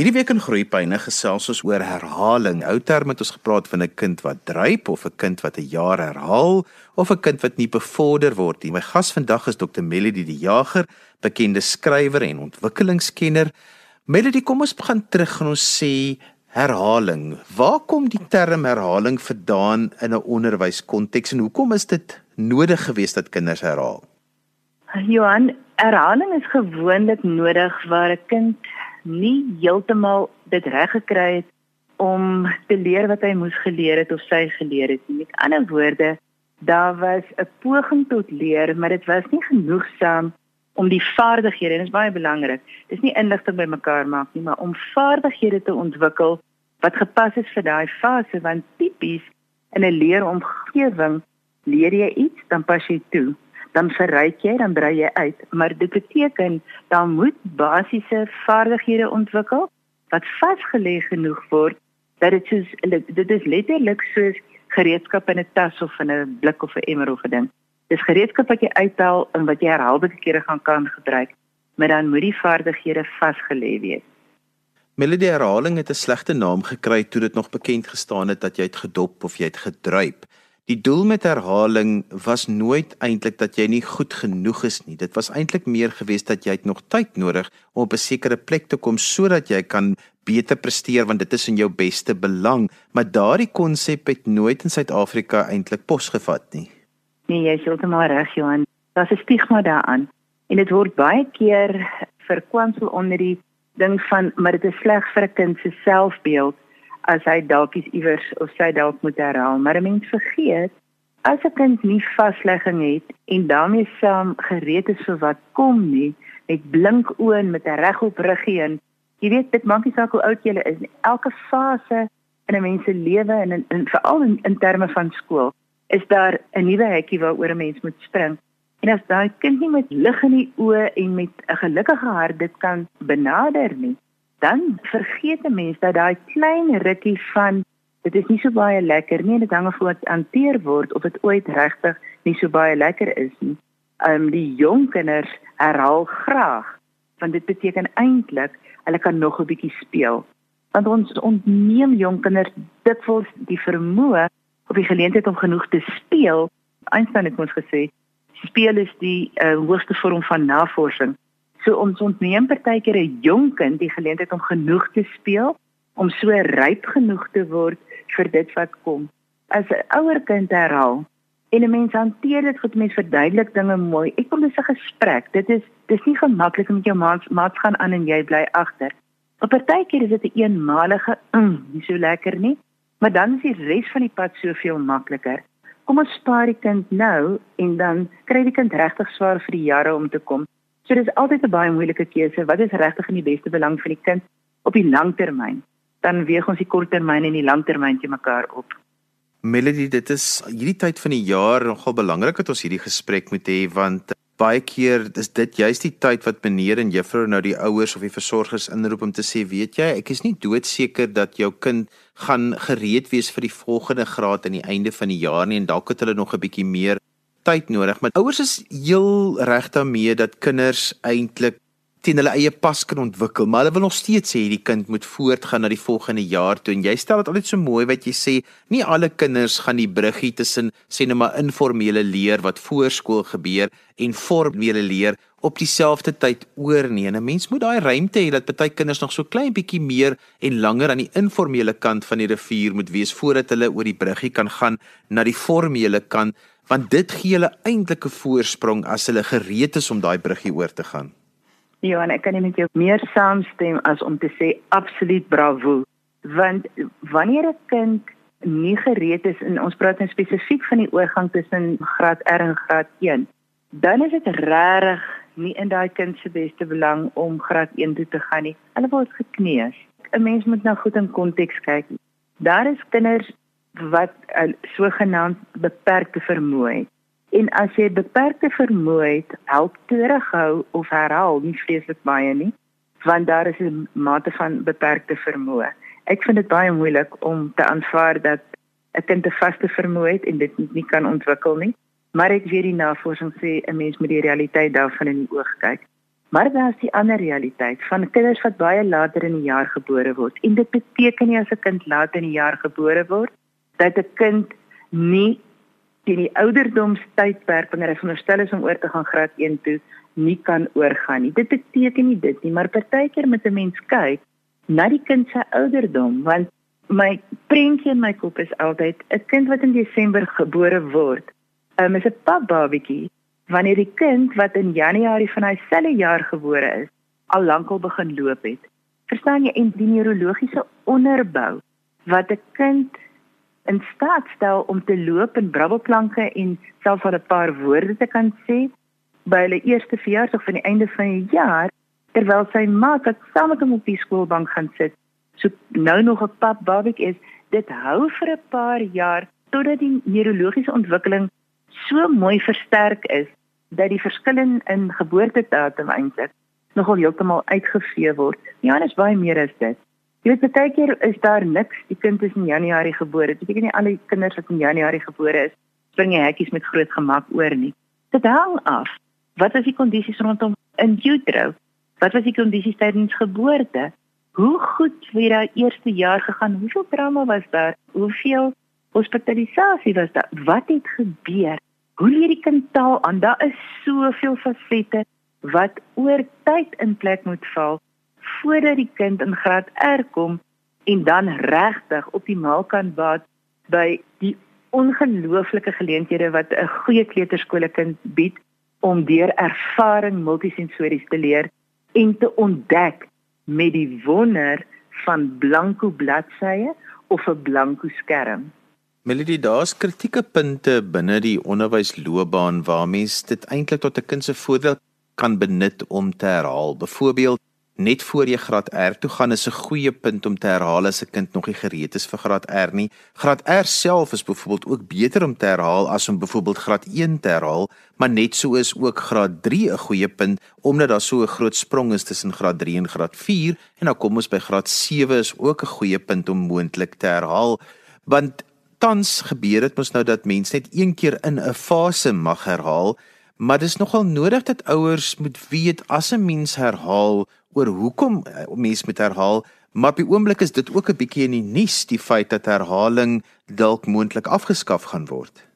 Hierdie week in Groepyne gesels ons oor herhaling. Ou term het ons gepraat van 'n kind wat druip of 'n kind wat 'n jaar herhaal of 'n kind wat nie bevorder word nie. My gas vandag is Dr Melody die Jager, bekende skrywer en ontwikkelingskenner. Melody, kom ons begin terug en ons sê herhaling. Waar kom die term herhaling vandaan in 'n onderwyskonteks en hoekom is dit nodig geweest dat kinders herhaal? Johan, herhaling is gewoonlik nodig waar 'n kind nie heeltemal dit reg gekry het om te leer wat hy moes geleer het of sy geleer het nie. Met ander woorde, daar was 'n poging tot leer, maar dit was nie genoegsaam om die vaardighede, en dit is baie belangrik. Dis nie inligting bymekaar maak nie, maar om vaardighede te ontwikkel wat gepas is vir daai fase want tipies in 'n leeromgewing leer jy iets, dan pas jy toe dan verryk jy, dan brei jy uit, maar dit beteken dan moet basiese vaardighede ontwikkel wat vasgelê genoeg word dat dit soos dit is letterlik soos gereedskap in 'n tas of in 'n blik of 'n emmer of 'n ding. Dis gereedskap wat jy uithaal en wat jy herhaalde kere gaan kan gebruik, maar dan moet die vaardighede vasgelê wees. Melody herhaling het 'n slegte naam gekry toe dit nog bekend gestaan het dat jy het gedop of jy het gedruip. Die doel met herhaling was nooit eintlik dat jy nie goed genoeg is nie. Dit was eintlik meer geweest dat jy nog tyd nodig om op 'n sekere plek te kom sodat jy kan beter presteer want dit is in jou beste belang. Maar daardie konsep het nooit in Suid-Afrika eintlik posgevat nie. Nee, jy is heeltemal reg, Johan. Daar's 'n stigma daaraan. En dit word baie keer verkwansel onder die ding van maar dit is sleg vir 'n kind se selfbeeld as hy dalk iets iewers of sy dalk moet herhaal, maar 'n mens vergeet as 'n kind nie vaslegging het en daarmee saam gereed is vir wat kom nie, met blink oë en met 'n regop ruggie en jy weet dit maak nie saak hoe oud jy is nie. Elke fase in 'n mens se lewe en in, in veral in, in terme van skool is daar 'n nuwe hekkie waaroor 'n mens moet spring. En as daai kind nie met lig in die oë en met 'n gelukkige hart dit kan benader nie, dan vergeet 'n mens dat daai klein rukkie van dit is nie so baie lekker nie en dit hang af hoe dit hanteer word of dit ooit regtig nie so baie lekker is nie. Ehm um, die jong kinders herhaal graag want dit beteken eintlik hulle kan nog 'n bietjie speel. Want ons ontneem jong kinders dikwels die vermoë of die geleentheid om genoeg te speel. Einstein het ons gesê speel is die uh, hoogste vorm van navorsing. So ons ontneem partykeer 'n jong kind die geleentheid om genoeg te speel, om so ryp genoeg te word vir dit wat kom. As 'n ouer kind herhaal en 'n mens hanteer dit goed, mens verduidelik dinge mooi. Ek wil dis 'n gesprek. Dit is dis nie gemaklik om met jou maats maats gaan aan en jy bly agter. Op partykeer is dit 'n eenmalige, mm, nie so lekker nie, maar dan is die res van die pad soveel makliker. Kom ons spaar die kind nou en dan kry die kind regtig swaar vir die jare om te kom. So dis altyd 'n baie moeilike keuse. Wat is regtig in die beste belang vir die kind op die lang termyn? Dan weeg ons die korttermyn en die langtermyn te mekaar op. Melody, dit is hierdie tyd van die jaar nogal belangrik dat ons hierdie gesprek moet hê want baie keer is dit juist die tyd wat meneer en juffrou nou die ouers of die versorgers inroep om te sê, weet jy, ek is nie doodseker dat jou kind gaan gereed wees vir die volgende graad aan die einde van die jaar nie en dalk het hulle nog 'n bietjie meer tyd nodig, maar ouers is heel reg daarmee dat kinders eintlik teen hulle eie pas kan ontwikkel, maar hulle wil nog steeds sê die kind moet voortgaan na die volgende jaar toe. En jy stel dit altyd so mooi wat jy sê, nie alle kinders gaan die bruggie tussen sê net maar informele leer wat voorskool gebeur en formele leer op dieselfde tyd oor nie. En 'n mens moet daai ruimte hê dat baie kinders nog so klein bietjie meer en langer aan die informele kant van die rivier moet wees voordat hulle oor die bruggie kan gaan na die formele kant want dit gee hulle eintlik 'n voorsprong as hulle gereed is om daai bruggie oor te gaan. Ja, en ek kan nie met jou meer saamstem as om te sê absoluut bravo, want wanneer 'n kind nie gereed is en ons praat nou spesifiek van die oorgang tussen graad R en graad 1, dan is dit regtig nie in daai kind se beste belang om graad 1 toe te gaan nie. Hulle word gekneus. 'n Mens moet nou goed in konteks kyk. Daar is kinders wat 'n sogenaamd beperkte vermoë het. En as jy beperkte vermoë het, help terughou of herhaal nie vreeslik baie nie, want daar is 'n mate van beperkte vermoë. Ek vind dit baie moeilik om te aanvaar dat 'n kind 'n vaste vermoë het en dit nie kan ontwikkel nie. Maar ek weet die navorsing sê 'n mens moet die realiteit daarvan in die oog kyk. Maar daar is die ander realiteit van kinders wat baie later in die jaar gebore word. En dit beteken nie as 'n kind laat in die jaar gebore word dat 'n kind nie teen die ouderdomstydperk wanneer hy veronderstel is om oor te gaan graad 1 toe nie kan oorgaan nie. Dit beteken nie dit nie, maar partykeer met 'n mens kyk na die kind se ouderdom want my prentjie in my kop is altyd 'n kind wat in Desember gebore word. Um, is 'n pap babatjie wanneer die kind wat in Januarie van hy selfe jaar gebore is al lankal begin loop het. Verstaan jy en die neurologiese onderbou wat 'n kind in staat stel om te loop en brabbelklanke en selfs al 'n paar woorde te kan sê by hulle eerste verjaarsdag van die einde van die jaar terwyl sy ma wat saam met hom op die skoolbank gaan sit so nou nog 'n pap babik is dit hou vir 'n paar jaar totdat die neurologiese ontwikkeling so mooi versterk is dat die verskille in geboortedatum eintlik nogal heeltemal uitgevee word. Is baie meer as dit. Jy weet baie keer is daar niks. Die kind is in Januarie gebore. Dit beteken nie alle kinders wat in Januarie gebore is, spring jy hekkies met groot gemak oor nie. Dit hang af. Wat is die kondisies rondom in utero? Wat was die kondisies tydens geboorte? Hoe goed het daai eerste jaar gegaan? Hoeveel trauma was daar? Hoeveel hospitalisasie was daar? Wat het gebeur? Hoe leer die kind taal aan? Daar is soveel fasette wat oor tyd in plek moet val voordat die kind in graad R kom en dan regtig optimaal kan baat by die ongelooflike geleenthede wat 'n goeie kleuterskoolkind bied om deur ervaring multisensories te leer en te ontdek met die wonder van blanko bladsye of 'n blanko skerm. Melody, daar's kritieke punte binne die onderwysloopbaan waar mens dit eintlik tot 'n kind se voordeel kan benut om te herhaal. Byvoorbeeld, net voor jy graad R toe gaan is 'n goeie punt om te herhaal as 'n kind nog nie gereed is vir graad R nie. Graad R self is byvoorbeeld ook beter om te herhaal as om byvoorbeeld graad 1 te herhaal, maar net so is ook graad 3 'n goeie punt omdat daar so 'n groot sprong is tussen graad 3 en graad 4 en dan kom ons by graad 7 is ook 'n goeie punt om moontlik te herhaal. Want tans gebeur dit mos nou dat mense net een keer in 'n fase mag herhaal. Maar dis nogal nodig dat ouers moet weet as 'n mens herhaal oor hoekom eh, mense met herhaal, maar op die oomblik is dit ook 'n bietjie in die nuus die feit dat herhaling dalk moontlik afgeskaf gaan word.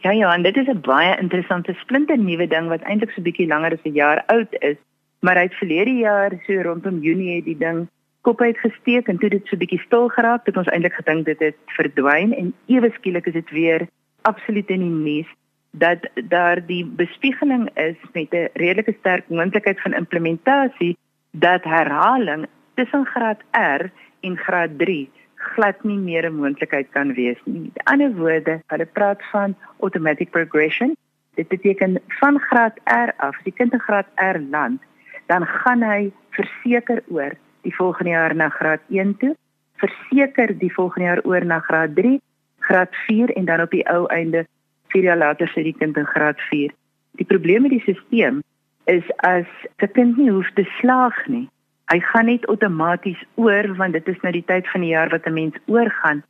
Ja ja, en dit is 'n baie interessante splinter nuwe ding wat eintlik so 'n bietjie langer as 'n jaar oud is, maar uit verlede jaar so rondom Junie het die ding kop uitgesteek en toe dit so 'n bietjie stil geraak, het ons eintlik gedink dit het verdwyn en ewe skielik is dit weer absoluut in die nuus dat daar die bespiegeling is met 'n redelike sterk moontlikheid van implementasie dat herhaling tussen graad R en graad 3 glad nie meer 'n moontlikheid kan wees nie. Met ander woorde, hulle praat van automatic progression. Dit beteken van graad R af, as die kind in graad R land, dan gaan hy verseker oor die volgende jaar na graad 1 toe, verseker die volgende jaar oor na graad 3, graad 4 en dan op die ou einde 4 jaar later sit die kind in graad 4. Die probleem met die stelsel is as 'n kind nie hoef te slaag nie. Hy gaan net outomaties oor want dit is nou die tyd van die jaar wat 'n mens oorgaan.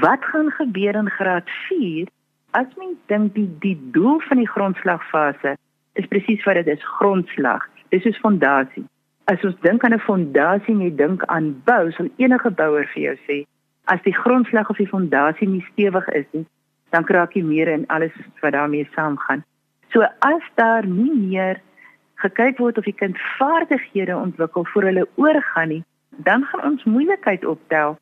Wat gaan gebeur in graad 4 as mens dink die die doel van die grondslagfase is presies wat dit is, grondslag. Dis is fondasie. As ons dink aan 'n fondasie en jy dink aan bou, sal enige bouer vir jou sê as die grondslag of die fondasie nie stewig is nie, dan kraak jy meer in alles wat daarmee saamgaan. So as daar nie meer gekyk word of die kind vaardighede ontwikkel voor hulle oorgaan nie, dan gaan ons moeilikheid optel.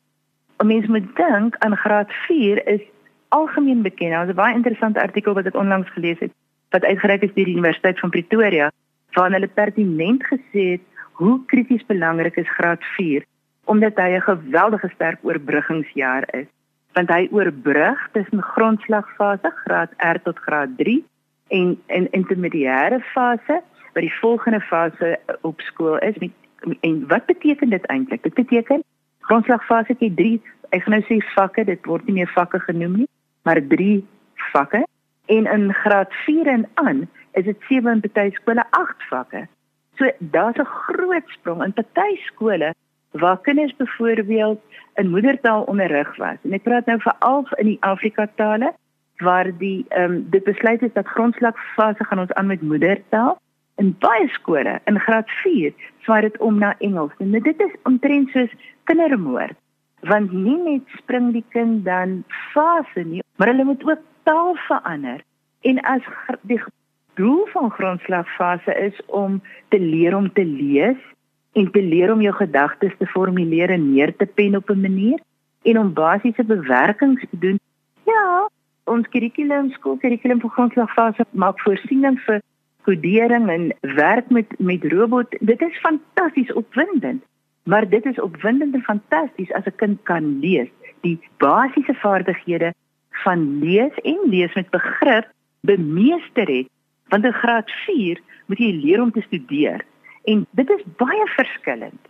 'n Mens moet dink aan graad 4 is algemeen bekend. Daar's 'n baie interessante artikel wat ek onlangs gelees het wat uitgereik is deur die Universiteit van Pretoria waarin hulle pertinent gesê het hoe krities belangrik is graad 4 omdat hy 'n geweldige sterk oorbruggingsjaar is want hy oorbrug tussen grondslagfase graad R tot graad 3 en in intermediêre fase wat die volgende fase op skool is met en wat beteken dit eintlik? Dit beteken grondslagfase het 3, ek gaan nou sê vakke, dit word nie meer vakke genoem nie, maar 3 vakke en in graad 4 en aan is dit 7 en party skole 8 vakke. So daar's 'n groot sprong in party skole waar kinders byvoorbeeld in moedertaal onderrig was. En ek praat nou veral in die Afrika tale waar die ehm um, dit besluit is dat grondslagfase gaan ons aan met moedertaal In baie skole in graad 4 swaai dit om na Engels. En dit is omtrent soos kindermoord. Want nie net spring die kind dan fase nie, maar hulle moet ook taal verander. En as die doel van grondslagfase is om te leer om te lees en te leer om jou gedagtes te formuleer en neer te pen op 'n manier en om basiese bewerkings te doen. Ja, ons kurrikulum, skoolkurrikulum vir grondslagfase maak voorsiening vir kodering en werk met met robot. Dit is fantasties opwindend. Maar dit is opwindend en fantasties as 'n kind kan lees. Die basiese vaardighede van lees en lees met begrip bemeester het want in graad 4 moet jy leer om te studeer en dit is baie verskillend.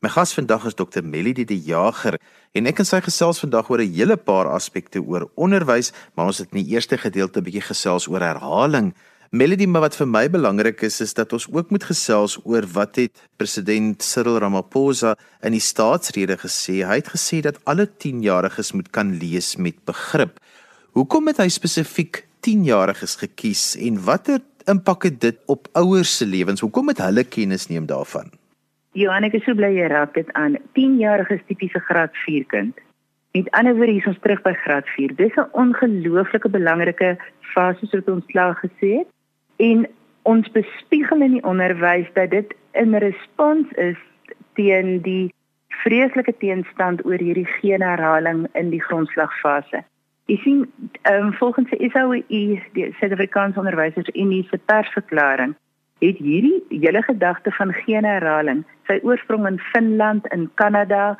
My gas vandag is Dr. Melody die Jager en ek en sy gesels vandag oor 'n hele paar aspekte oor onderwys, maar ons het in die eerste gedeelte 'n bietjie gesels oor herhaling. Melody, maar wat vir my belangrik is is dat ons ook moet gesels oor wat het president Cyril Ramaphosa in die staatsrede gesê. Hy het gesê dat alle 10-jariges moet kan lees met begrip. Hoekom het hy spesifiek 10-jariges gekies en watter impak het dit op ouers se lewens? Hoekom het hulle kennis neem daarvan? Johan, ek is so bly jy raak dit aan. 10-jariges tipiese graad 4 kind. Met ander woorde, hier is ons terug by graad 4. Dis 'n ongelooflike belangrike fase soos ons klaar gesê het en ons bespiegel in die onderwys dat dit in respons is teen die vreeslike teenstand oor hierdie geen herhaling in die grondslagfase. Jy sien, ehm um, volgens die SAOI, die Suid-Afrikaanse Onderwysers Unie se persverklaring, het hierdie hele gedagte van geen herhaling sy oorsprong in Finland, in Kanada,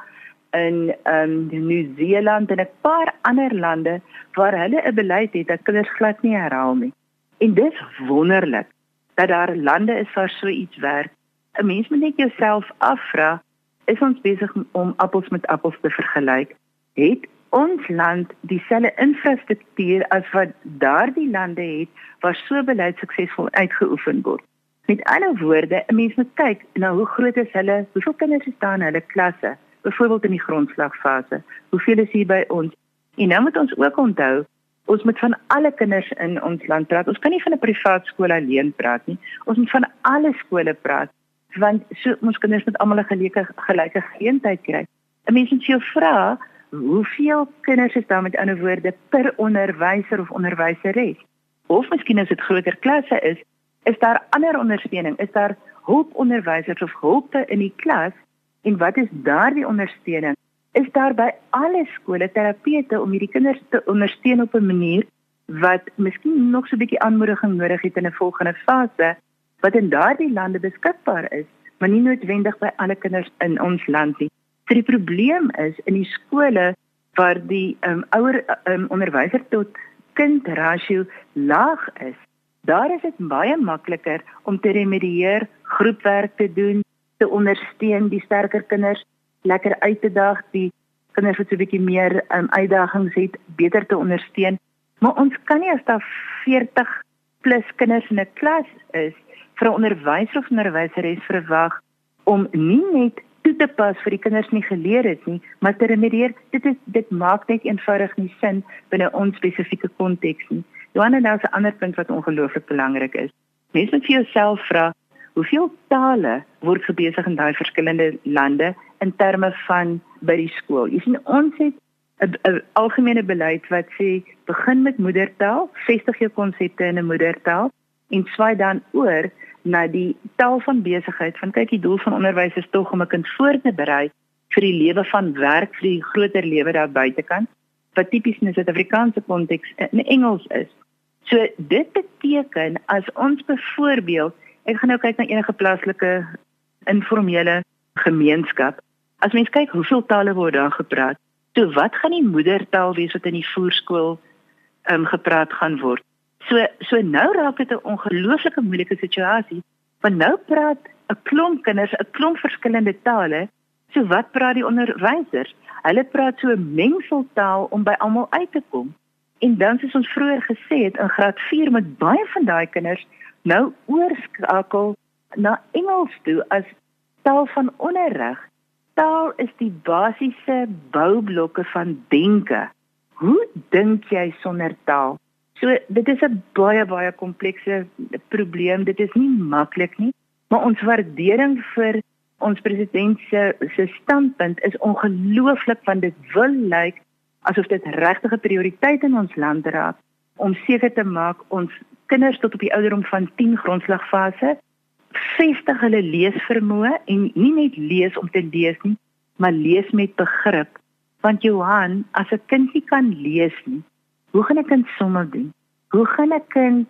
in ehm um, Nieu-Seeland en 'n paar ander lande waar hulle 'n beleid het dat kinders glad nie herhaal nie. En dit is wonderlik dat daar lande is waar so iets werk. 'n Mens moet net jouself afvra, is ons besig om appels met appels te vergelyk? Het ons land dieselfde infrastruktuur as wat daardie lande het waar so beleid suksesvol uitgeoefen word. Met ander woorde, 'n mens moet kyk na hoe groot is hulle, hoeveel kinders is daar in hulle klasse, byvoorbeeld in die grondslagfase. Hoeveel is hier by ons? En nou moet ons ook onthou, ons moet van alle kinders in ons land praat. Ons kan nie van 'n privaat skool alleen praat nie. Ons moet van alle skole praat want so ons kinders moet almal 'n gelyke gelyke geleentheid kry. 'n Mens moet jou vra, hoeveel kinders is daar met ander woorde per onderwyser of onderwyseres? Of miskien as dit groter klasse is, is daar ander ondersteuning? Is daar hulponderwysers of hulpe in die klas? En wat is daardie ondersteuning? Is daar by alle skole terapeute om hierdie kinders te ondersteun op 'n manier wat miskien nog so 'n bietjie aanmoediging nodig het in 'n volgende fase wat in daardie lande beskikbaar is, maar nie noodwendig by alle kinders in ons land nie. So die probleem is in die skole waar die um, ouer um, onderwyser tot kind rasio laag is. Daar is dit baie makliker om te remedieer, groepwerk te doen, te ondersteun die sterker kinders, lekker uit te daag, die kinders wat 'n bietjie meer um, uitdagings het, beter te ondersteun. Maar ons kan nie as daar 40 plus kinders in 'n klas is vir 'n onderwyser of onderwyseres verwag om nie net toe te pas vir die kinders nie geleer het nie, maar te remedieer, dit is dit maak net eenvoudig nie sin binne ons spesifieke konteks nie. Johanna, nou 'n ander punt wat ongelooflik belangrik is. Mens moet vir jouself vra, hoeveel tale word gebesig in daai verskillende lande in terme van by die skool? Jy sien ons het 'n algemene beleid wat sê begin met moedertaal, vestig jou konsepte in 'n moedertaal en swaai dan oor na die taal van besigheid van kyk die doel van onderwys is tog om 'n kind voor te berei vir die lewe van werk vir die groter lewe daar buitekant wat tipies in 'n Suid-Afrikaanse konteks in Engels is. So dit beteken as ons byvoorbeeld ek gaan nou kyk na enige plaaslike informele gemeenskap. As mens kyk hoeveel tale word daar gepraat, so wat gaan die moedertaal wees wat in die voorskool um, gepraat gaan word? So so nou raak dit 'n ongelooflike moeilike situasie. Want nou praat 'n klomp kinders 'n klomp verskillende tale. So wat praat die onderwysers? Hulle praat so 'n mengseltaal om by almal uit te kom. En dan soos ons vroeër gesê het in graad 4 met baie van daai kinders nou oorskakel na Engels toe as taal van onderrig. Taal is die basiese boublokke van denke. Hoe dink jy sonder taal? So dit is 'n baie baie komplekse probleem. Dit is nie maklik nie, maar ons waardering vir ons president se se standpunt is ongelooflik want dit wil lyk asof dit regtig 'n prioriteit in ons land raak om seker te maak ons kinders tot op die ouderdom van 10 grondslagfase vestig hulle leesvermoë en nie net lees om te lees nie, maar lees met begrip. Want Johan, as 'n kind nie kan lees nie, hoe gaan 'n kind somme doen? Hoe gaan 'n kind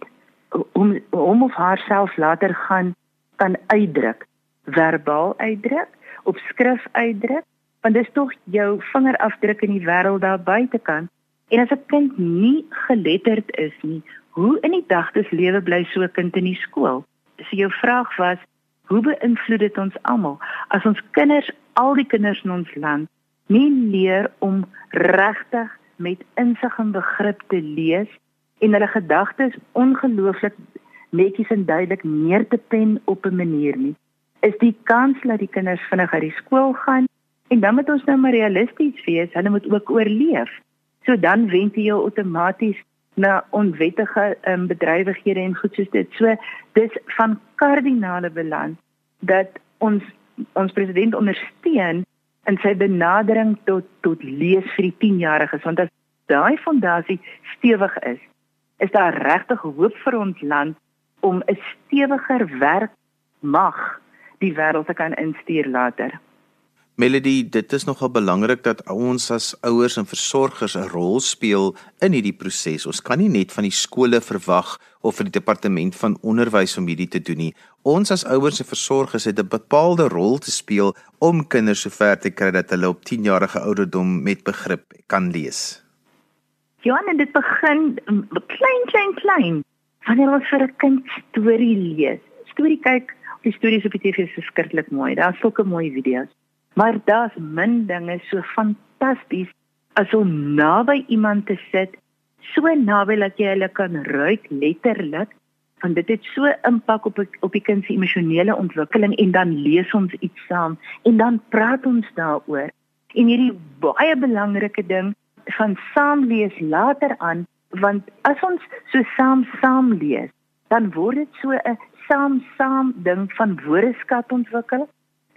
om om of haarself later gaan kan uitdruk? verbaal uitdruk, op skrif uitdruk, want dis tog jou vingerafdruk in die wêreld daar buitekant. En as 'n kind nie geletterd is nie, hoe in die dagtes lewe bly so 'n kind in die skool? So jou vraag was, hoe beïnvloed dit ons almal as ons kinders, al die kinders in ons land, nie leer om regtig met insig en begrip te lees en hulle gedagtes ongelooflik netjies en duidelik neer te pen op 'n manier nie is die kans dat die kinders vinnig uit die skool gaan en dan moet ons nou maar realisties wees, hulle moet ook oorleef. So dan wend jy outomaties na onwettige um, bedrywighede en goed soos dit. So dis van kardinale belang dat ons ons president ondersteun in sy benadering tot tot lees vir die 10-jariges want as daai fondasie stewig is, is daar regtig hoop vir ons land om 'n stewiger werk mag die wêreld te kan instuur later. Melody, dit is nogal belangrik dat ons as ouers en versorgers 'n rol speel in hierdie proses. Ons kan nie net van die skole verwag of van die departement van onderwys om hierdie te doen nie. Ons as ouers en versorgers het 'n bepaalde rol te speel om kinders sover te kry dat hulle op 10 jarige ouderdom met begrip kan lees. Ja, en dit begin klein klein klein. Wanneer ons vir 'n kind storie lees. Storie kyk die stories op die TV is verskriklik mooi. Daar's sulke mooi video's. Maar daar's min dinge so fantasties as om naby iemand te sit, so naby dat jy hulle kan ruik letterlik, want dit het so impak op op die kind se emosionele ontwikkeling en dan lees ons iets saam en dan praat ons daaroor. En hierdie baie belangrike ding van saam lees later aan, want as ons so saam saam lees, dan word dit so 'n saam saam ding van woordeskat ontwikkel.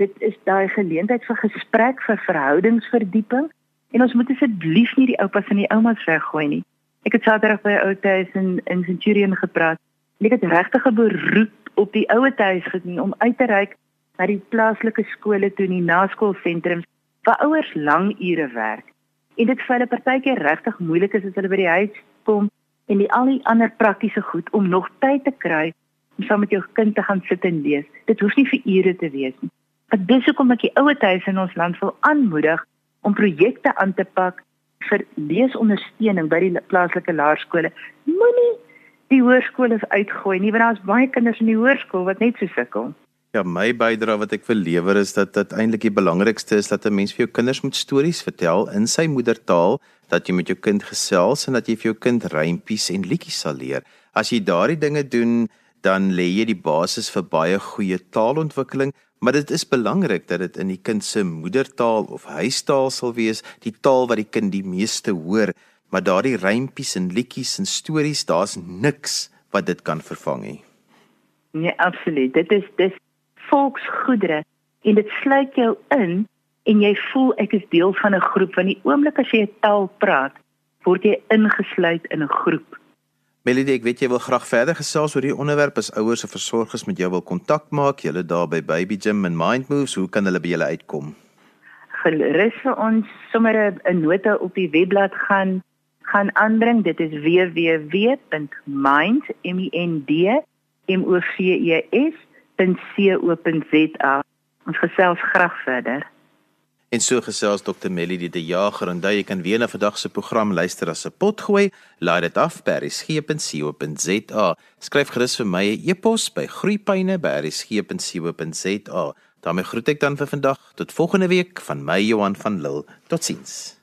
Dit is daai geleentheid vir gesprek, vir verhoudingsverdieping en ons moet asseblief nie die oupas en die oumas weggooi nie. Ek het Saterdag by 'n ou huis in in Centurion gepraat. Ek het regtig 'n beroep op die ouer huis gedoen om uit te reik na die plaaslike skole toe in die naskoolsentrums waar ouers lang ure werk. En dit vir hulle partykeer regtig moeilik is as hulle by die huis kom en die al die ander praktiese goed om nog tyd te kry om saam met jou kind te gaan sit en lees. Dit hoef nie vir ure te wees nie. Dit is hoekom ek die ouer huise in ons land wil aanmoedig om projekte aan te pak vir leesondersteuning by die plaaslike laerskole. Moenie die hoërskole uitgooi nie, want daar's baie kinders in die hoërskool wat net so sukkel. Ja, my bydrae wat ek wil lewer is dat dit eintlik die belangrikste is dat 'n mens vir jou kinders moet stories vertel in sy moedertaal, dat jy met jou kind gesels en dat jy vir jou kind rympies en liedjies sal leer. As jy daardie dinge doen, dan lê jy die basis vir baie goeie taalontwikkeling, maar dit is belangrik dat dit in die kind se moedertaal of huistaal sal wees, die taal wat die kind die meeste hoor, maar daardie rympies en liedjies en stories, daar's niks wat dit kan vervang nie. Nee, absoluut. Dit is dis volksgoedere en dit sluit jou in en jy voel ek is deel van 'n groep want die oomblik as jy 'n taal praat, word jy ingesluit in 'n groep. Melody, ek weet jy wil graag verder gesels oor die onderwerp as ouers of versorgers met jou wil kontak maak, julle daar by Baby Gym en Mind Moves, hoe kan hulle by julle uitkom? Gerus vir ons sommer 'n nota op die webblad gaan gaan aanbring. Dit is www.mind.moves.co.za. Ons gesels graag verder. En so gesels Dr. Melody de Jager en jy kan weer na vandag se program luister as 'n pot gooi. Laai dit af by resgep.co.za. Skryf gerus vir my 'n e e-pos by groeipyne@resgep.co.za. daarmee groet ek dan vir vandag. Tot volgende week van my Johan van Lille. Totsiens.